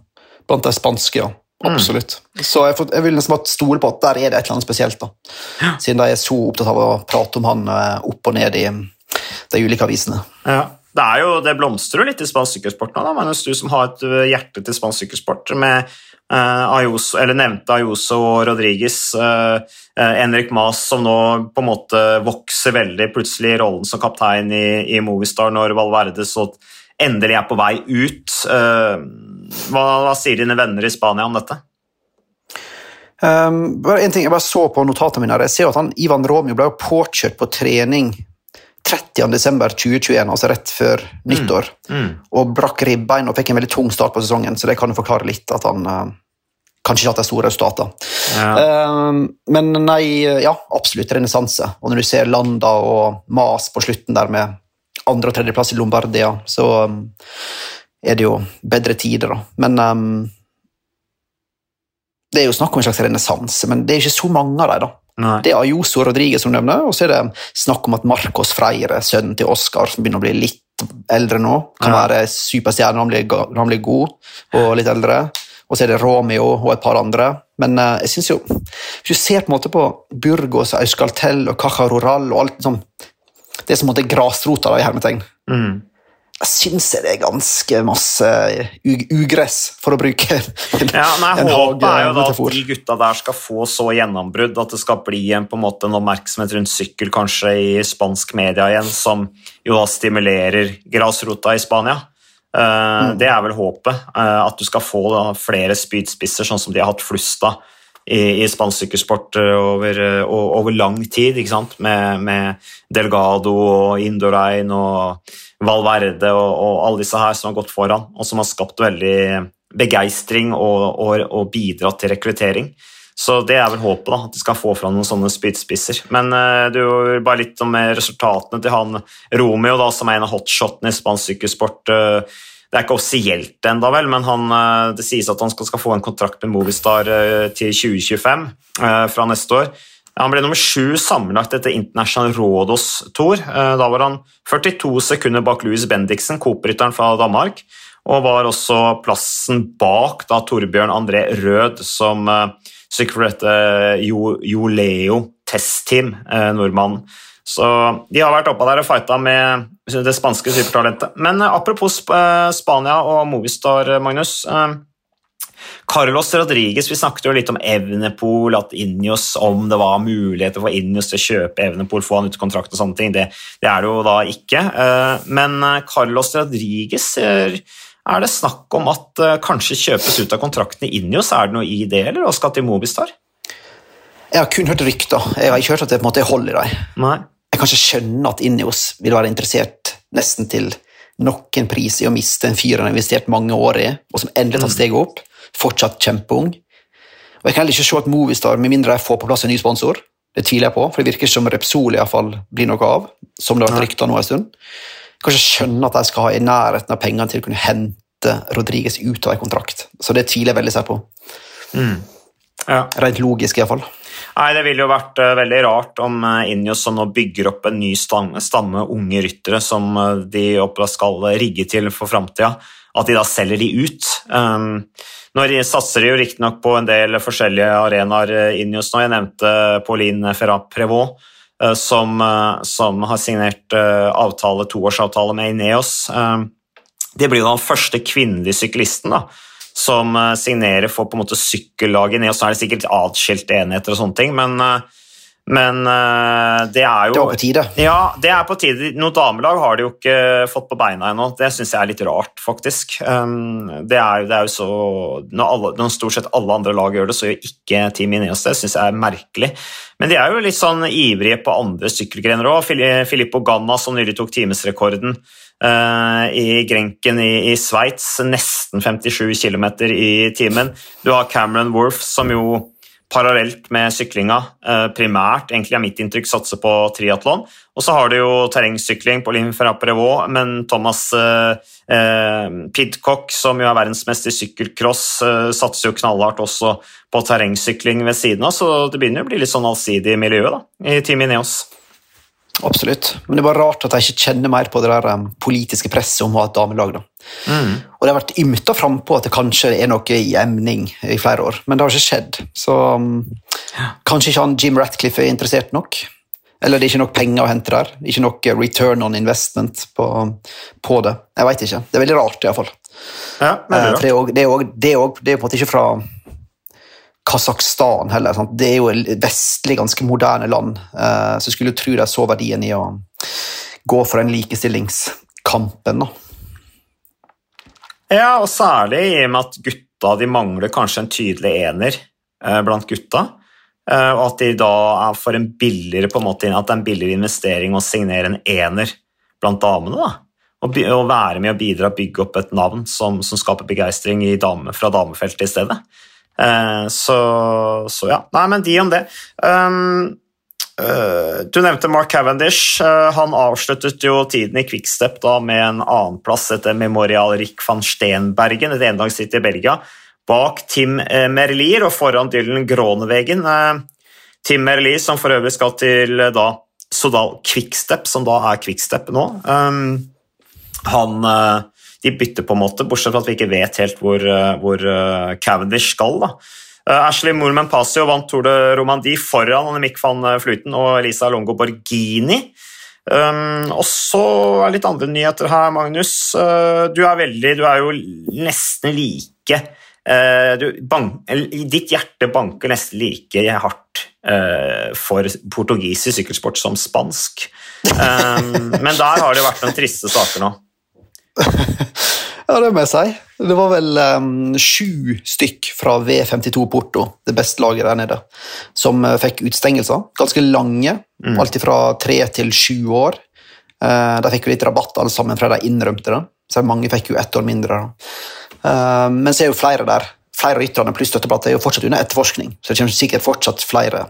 blant de spanske, ja. Absolutt. Så jeg, jeg vil nesten bare stole på at der er det et eller annet spesielt, da. Siden de er så opptatt av å prate om han eh, opp og ned i de ulike avisene. Ja. Det er jo, det blomstrer jo litt i spansk sykkelsport nå, da, Magnus, du som har et hjerte til spansk sykkelsport, med uh, Ayuso, eller nevnte Ayuso og Rodriguez, uh, Henrik Mas som nå på en måte vokser veldig plutselig i rollen som kaptein i, i Movistar når Valverde så endelig er på vei ut. Eh, hva, hva sier dine venner i Spania om dette? Um, bare en ting, Jeg bare så på notatene mine. Jeg ser at han, Ivan Romeo ble påkjørt på trening 30.12.2021, altså rett før nyttår, Mm. og brakk ribbein og fikk en veldig tung start på sesongen, så det kan jo forklare litt at han uh, kanskje ikke hatt de store resultatene. Ja. Um, men nei, ja, absolutt renessanse. Og når du ser Landa og Mas på slutten der med andre- og tredjeplass i Lombardia, så um, er det jo bedre tider, da. Men um, det er jo snakk om en slags renessanse, men det er ikke så mange av dem, da. Nei. Det er Ayoso Rodriguez som nevner, og så er det snakk om at Marcos Freire, sønnen til Oscar, som begynner å bli litt eldre nå, kan Ja. være superstjerne når han blir han blir god og litt eldre. Og så er det Romeo og et par andre. Men uh, jeg synes jo Hvis du ser på en måte på Burgos, Euskaltel og Caja Rural og alt sånn Det er som på en måte grasrota i hermetegn. Mm. Jeg syns det er ganske masse ugress, for å bruke en, Ja, nei, en Håpet er jo da at de gutta der skal få så gjennombrudd at det skal bli en, på en, måte, en oppmerksomhet rundt sykkel kanskje i spansk media igjen, som jo da stimulerer grasrota i Spania. Eh, Det er vel håpet, uh, at du skal få da, flere spydspisser, sånn som de har hatt flust av i, i spansk sykkelsport eh, over, eh, over lang tid? Med, med Delgado og Indorein og Valverde og, og alle disse her som har gått foran, og som har skapt veldig begeistring og, og, og bidratt til rekruttering. Så det er vel håpet, da, at de skal få fram noen sånne spydspisser. Men eh, du, bare litt om resultatene til han Romeo, da, som er en av hotshotene i spansk sykkelsport. eh, det er ikke offisielt ennå, vel, men han, eh, det sies at han skal, skal få en kontrakt med Movistar eh, til 2025 eh, fra neste år. Han ble nummer sju sammenlagt etter International Rådos Tour. Da var han 42 sekunder bak Louis Bendiksen, Coop-rytteren fra Danmark, og var også plassen bak da Torbjørn André Rød, som sykler dette Jo- Joleo Testteam, Team, nordmannen. Så de har vært oppe der og fighta med det spanske supertalentet. Men eh, apropos eh, Spania og Movistar, eh, Magnus. Carlos Rodriguez, vi snakket jo litt om Evnepol, at Injos, om det var muligheter for Injos til å kjøpe Evnepol, få han ut i kontrakt og sånne ting. Det, det er det jo da ikke. Men Carlos Rodriguez, er, er det snakk om at kanskje kjøpes ut av kontrakten i Injos? Er det noe i det, eller? Og skal til Movistar? Jeg har kun hørt rykter. Jeg har ikke hørt at det på en måte holder i dem. Jeg kan ikke skjønne at Ineos vil være interessert nesten til noen pris i å miste en fyr han har investert mange år i, og som endelig tar tatt steget opp, fortsatt kjempeung. Og Jeg kan heller ikke se at Movistar, med mindre jeg får på plass en ny sponsor, det tviler jeg på, for det virker som Repsol i hvert fall blir noe av, som det har vært rykta nå en stund. Jeg kan ikke skjønne at de skal ha i nærheten av pengene til å kunne hente Rodriguez ut av en kontrakt, så det tviler jeg veldig sterkt på. Ja. Rent logisk, iallfall. Nei, Det ville jo vært uh, veldig rart om Injos som nå bygger opp en ny stamme, stamme unge ryttere som uh, de skal rigge til for framtida, at de da selger de ut. Um, nå satser de jo riktignok på en del forskjellige arenaer Ineos nå. Jeg nevnte Pauline Ferrat Prevot. som, som, har signert avtale, toårsavtale med Ineos. Um, det blir jo den første kvinnelige syklisten da, som eh, signerer for på en måte sykkellaget ned, og så er det sikkert atskilte enheter og sånne ting, men, eh, men uh, det er jo Det var på tide. Ja, det er på tide. Noe damelag har de jo ikke fått på beina ennå. Det syns jeg er litt rart, faktisk. Um, det er, det er jo så når, alle, når, stort sett alle andre lag gjør det, så gjør ikke Team Ineos det. syns jeg er merkelig. Men de er jo litt sånn ivrige på andre sykkelgrener òg. Filippo Ganna, som nylig tok timesrekorden uh, i Grenken i, i Sveits, nesten 57 km i timen. Du har Cameron Worth, som jo parallelt med syklinga uh, primært egentlig er mitt inntrykk satser på triatlon. Og så har du jo terrengsykling på Lim Ferrapprevaux, men Thomas eh, Pidcock, som jo er verdensmester i sykkelcross, satser jo knallhardt også på terrengsykling ved siden av, så det begynner å bli litt sånn allsidig miljø da, i Team Ineos. Absolutt. Men det er bare rart at jeg ikke kjenner mer på det der um, politiske presset om å ha et damelag. da. Mm. Og det har vært ymta frampå at det kanskje er noe i emning i flere år, men det har ikke skjedd. Så um, kanskje ikke han Jim Ratcliffe er interessert nok. Eller det er ikke nok penger å hente der. Ikke nok uh, return on investment på, på det. Jeg veit ikke. Det er veldig rart, iallfall. Ja, det, er også, det, er også, det, er også, det er på en måte ikke fra Kasakhstan heller. Sant? Det er jo et vestlig, ganske moderne land, eh, så jeg skulle tro de så verdien i å gå for den likestillingskampen. Da. Ja, og særlig i og med at gutta de mangler kanskje en tydelig ener eh, blant gutta. Eh, og at de da er for en billigere på en måte, at det er en billigere investering å signere en ener blant damene. da. Og, og være med å bidra og bygge opp et navn som, som skaper begeistring fra damefeltet i stedet. Eh, så, så, ja. Nei, men de om det. Um, uh, du nevnte Mark Cavendish. Uh, han avsluttet jo tiden i Quickstep da med en annenplass etter Memorial Rick van Steenbergen, et endagsritt i Belgia, bak Tim Merlier og foran Dylan Gronewegen. Tim Merlier, som for øvrig skal til da Sodal Quickstep, som da er Quickstep nå. Um, han de bytter på en måte, bortsett fra at vi ikke vet helt hvor, eh, hvor eh, Cavendish skal. da. Uh, Ashley Moorman Pasio vant Tour de Romandie foran Annemic van Fluten og Elisa Longo Borghini. Um, og så er litt andre nyheter her, Magnus. Uh, du er veldig Du er jo nesten like uh, du, bank, Ditt hjerte banker nesten like hardt for portugisisk sykkelsport som spansk. Um, men der har det vært noen triste saker nå. ja, det må jeg si. Det var vel um, sju stykk fra V52 Porto, det beste laget der nede, som uh, fikk utstengelser. Ganske lange, mm. alt fra tre til sju år. Uh, de fikk jo litt rabatt alle sammen fra de innrømte det, så mange fikk jo ett år mindre. Uh, men så er jo flere der. Flere av rytterne pluss støtteplater er jo fortsatt under etterforskning. så det kommer sikkert fortsatt flere.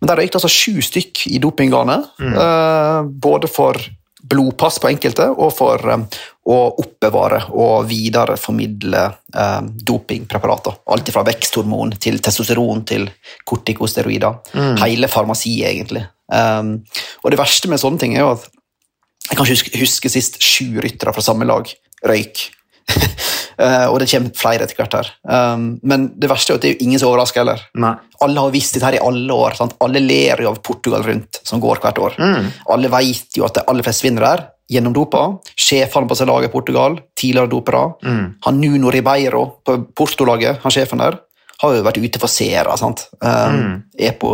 Men der røykte altså sju stykk i dopinggarnet, mm. både for blodpass på enkelte, og for um, å oppbevare og videreformidle eh, dopingpreparater. Alt fra veksthormon til testosteron til kortikosteroider. Mm. Hele farmasiet, egentlig. Um, og det verste med sånne ting er jo at jeg kan ikke huske, sist sju ryttere fra samme lag røyk. Uh, og det kommer flere etter hvert her. Um, men det verste er at det er ingen som overrasker heller. Nei. Alle har visst dette her i alle år. Sant? Alle ler jo av Portugal rundt, som går hvert år. Mm. Alle vet jo at de aller fleste vinner der, gjennomdopa. Sjefene på laget i Portugal, tidligere dopere. Mm. Han Nuno Ribeiro på Porto-laget, han sjefen der, har jo vært ute for seere. sant? Um, mm. EPO.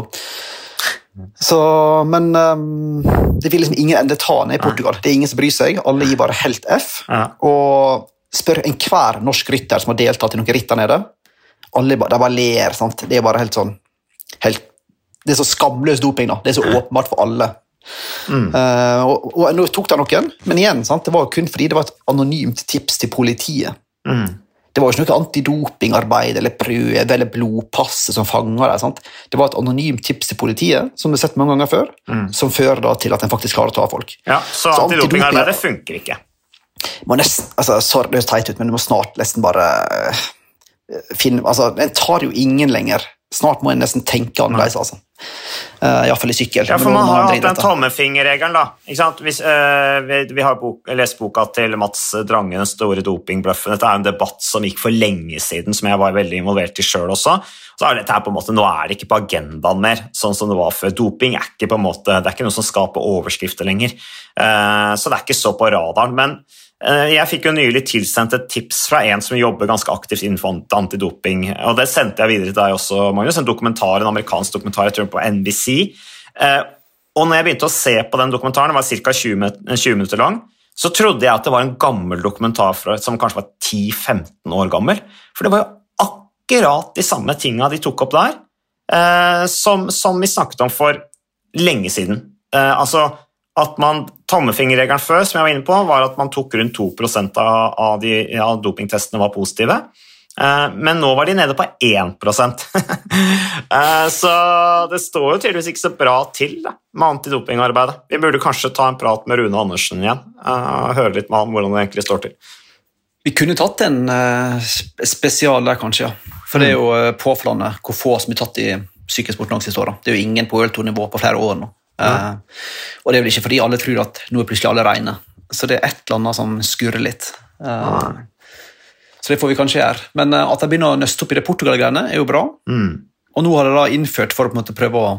Så, men um, det vil liksom ingen ende ta ned i Portugal. Det er ingen som bryr seg. Alle gir bare helt F. Ja. Og spør enhver norsk rytter som har deltatt i noen ritt der nede. Alle de bare ler. sant? Det er bare helt sånn helt, Det er så skamløs doping. da. Det er så åpenbart for alle. Mm. Uh, og, og, nå tok det noen, men igjen, sant? det var kun fordi det var et anonymt tips til politiet. Mm. Det var jo ikke noe antidopingarbeid eller prøve eller blodpasse som fanga dem. Det var et anonymt tips til politiet som vi har sett mange ganger før, mm. som fører da til at en faktisk klarer å ta folk. Ja, Så, så antidopingarbeidet funker ikke? må nesten, altså, Sorry, det høres teit ut, men du må snart nesten bare finne altså, En tar jo ingen lenger snart må en nesten tenke annerledes. altså. Uh, Iallfall i sykkel. Ja, for Man har hatt den tommefingerregelen. da. ikke sant? Hvis, uh, vi, vi har bok, lest boka til Mats Drange, den store dopingbløffen. Dette er en debatt som gikk for lenge siden, som jeg var veldig involvert i sjøl også. Så er dette her på en måte, Nå er det ikke på agendaen mer, sånn som det var før. Doping er ikke på en måte, det er ikke noe som skaper overskrifter lenger. Uh, så det er ikke så på radaren. Men eh, jeg fikk jo nylig tilsendt et tips fra en som jobber ganske aktivt innenfor antidoping. og Det sendte jeg videre til deg også, Magnus. En dokumentar, en amerikansk dokumentar jeg tror på NBC. Eh, og når jeg begynte å se på den dokumentaren, den var ca. 20, 20 minutter lang, så trodde jeg at det var en gammel dokumentar fra, som kanskje var 10-15 år gammel. For det var jo akkurat de samme tinga de tok opp der, eh, som, som vi snakket om for lenge siden. Eh, altså at man, Tommefingerregelen før som jeg var inne på, var at man tok rundt 2 av, av de ja, dopingtestene var positive. Eh, Men nå var de nede på 1 Eh, Så det står jo tydeligvis ikke så bra til med antidopingarbeidet. Vi burde kanskje ta en prat med Rune Andersen igjen eh, og høre litt med han hvordan det egentlig står til. Vi kunne tatt en spesial der, kanskje. ja. For det er jo påfallende hvor få som er tatt i sykkelsport langs historien. Det er jo ingen på øltonivå på flere år nå. Eh, og det er vel ikke fordi alle tror at nå er plutselig alle reine. Så det er et eller annet som skurrer litt. Uh, så det får vi kanskje gjøre. Men uh, at de begynner å nøste opp i det Portugal-greiene, er jo bra. Mm. Og nå har de da innført, for å på en måte prøve å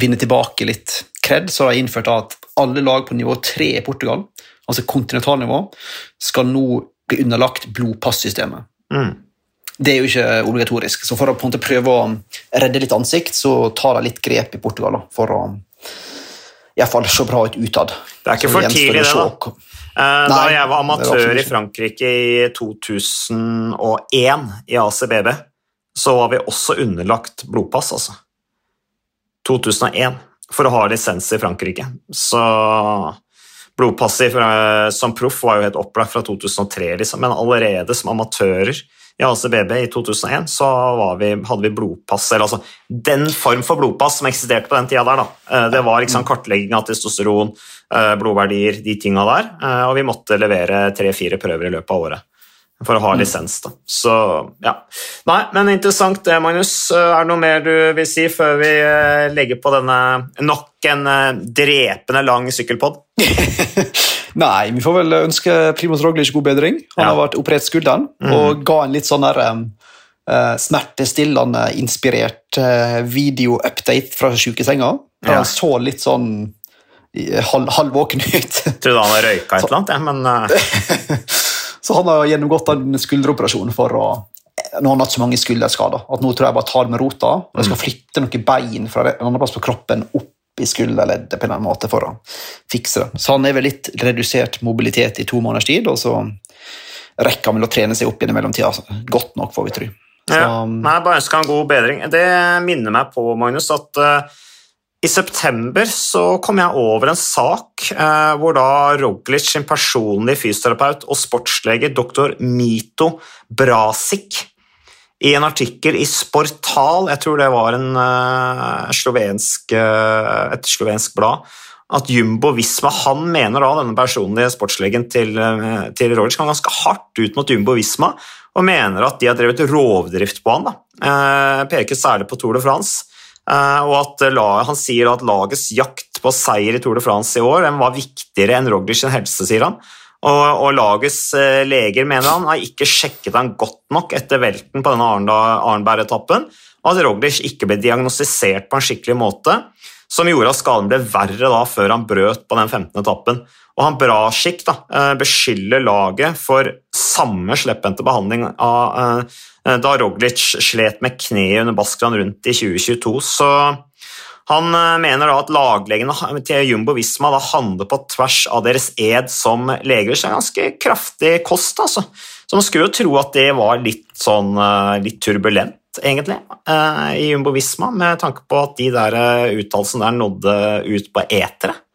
vinne tilbake litt kred, så har de innført at alle lag på nivå 3 i Portugal, altså kontinentalnivå, skal nå bli underlagt blodpassystemet. Mm. Det er jo ikke obligatorisk, så for å på en måte prøve å redde litt ansikt, så tar de litt grep i Portugal da, for å i faller så bra ut utad. Det er ikke for tidlig, det, da. Uh, Nei, Da jeg var amatør i. Frankrike i 2001 i ACBB, så var vi også underlagt blodpass, altså. 2001, for å ha lisens i Frankrike. Så blodpasset som proff var jo helt opplagt fra 2003, liksom. men allerede som amatører i ACBB i 2001 så var vi, hadde vi blodpass, eller altså den form for blodpass som eksisterte på den tida der. da. Eh, Det var liksom kartlegging av testosteron, eh, blodverdier, de tinga der, eh, og vi måtte levere tre-fire prøver i løpet av året for å ha lisens. da. Så ja. Nei, men interessant det, Magnus. Er det noe mer du vil si før vi legger på denne nok en drepende lang sykkelpod? Nei, vi får vel ønske Primoz Roglic god bedring. Han Ja. har vært operert skulderen og ga en litt sånn der eh, smertestillende inspirert uh, video-update fra sjukesenga. Ja. han så litt sånn halv, halvvåken ut. Trodde han hadde røyka et eller annet, men uh... Så han har gjennomgått en skulderoperasjon for å Nå har han hatt så mange skulderskader at nå tror jeg bare tar det med rota. og Jeg skal flytte noen bein fra en annen plass på kroppen opp i skulderleddet på en eller annen måte for å fikse det. Så han er vel litt redusert mobilitet i to måneders tid, og så rekker han vel å trene seg opp igjen i mellomtida. Godt nok, får vi tro. Ja. Jeg bare ønsker han god bedring. Det minner meg på, Magnus, at eh, i september så kom jeg over en sak eh, hvor da Roglic sin personlige fysioterapeut og sportslege dr. Mito Brasic i en artikkel i Sportal, jeg tror det var en, uh, slovensk, uh, et slovensk blad, at Jumbo Visma han mener da denne personlige sportslegen til, uh, til Roglic kan ganske hardt ut mot Jumbo Visma og mener at de har drevet rovdrift på han. da. Peker særlig på Tour de France. Og at Han sier at lagets jakt på seier i Tour de France i år den var viktigere enn Roglic sin helse, sier han. Og, og lagets eh, leger mener han har ikke sjekket han godt nok etter velten på denne Arnberg-etappen, og at Roglic ikke ble diagnostisert på en skikkelig måte, som gjorde at skaden ble verre da før han brøt på den 15. etappen. Og han Brasjik da, eh, beskylder laget for samme slepphendte behandling av, eh, da Roglic slet med kneet under Baskeland rundt i 2022. Så han eh, mener da at laglegene til Jumbo Visma da handler på tvers av deres ed som leger. Så det er ganske kraftig kost, altså. Så man skulle jo tro at det var litt sånn eh, litt turbulent, egentlig, eh, i Jumbo Visma, med tanke på at de der uttalelsene der nådde ut på eteret.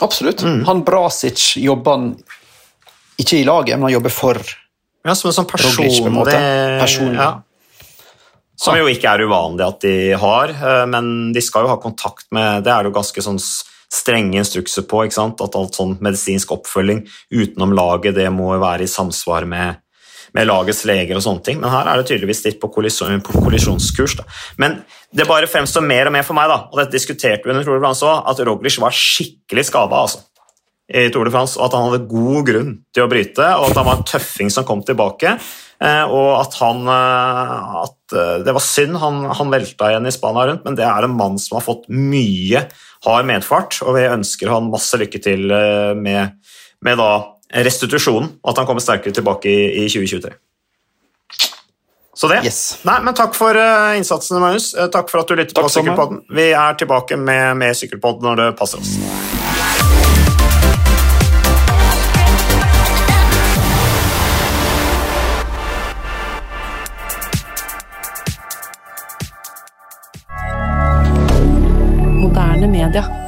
absolutt. Mm. Han Brasic jobber han ikke i laget, men han jobber for Ja, som en sånn Roglic, på en måte. Personlig. Ja. Som jo ikke er uvanlig at de har, eh, men de skal jo ha kontakt med Det er det jo ganske sånn strenge instrukser på, at alt sånn medisinsk oppfølging utenom laget det må være i samsvar med, med lagets leger og sånne ting, men her er det tydeligvis litt på, kollisjon, på kollisjonskurs. Da. Men det bare fremstår mer og mer for meg, da, og dette diskuterte vi under Tour de France òg, at Roglic var skikkelig skada altså, i Tour de France, og at han hadde god grunn til å bryte, og at han var en tøffing som kom tilbake. Eh, og at, han, eh, at eh, det var synd han, han velta igjen i Spania rundt, men det er en mann som har fått mye hard medfart, og vi ønsker han masse lykke til med, med da restitusjonen, og at han kommer sterkere tilbake i, i 2023. Så det. Yes. Nei, men takk for innsatsen, Magnus. Takk for at du lyttet på Sykkelpodden. Vi er tilbake med, med Sykkelpodden når det passer oss. Media.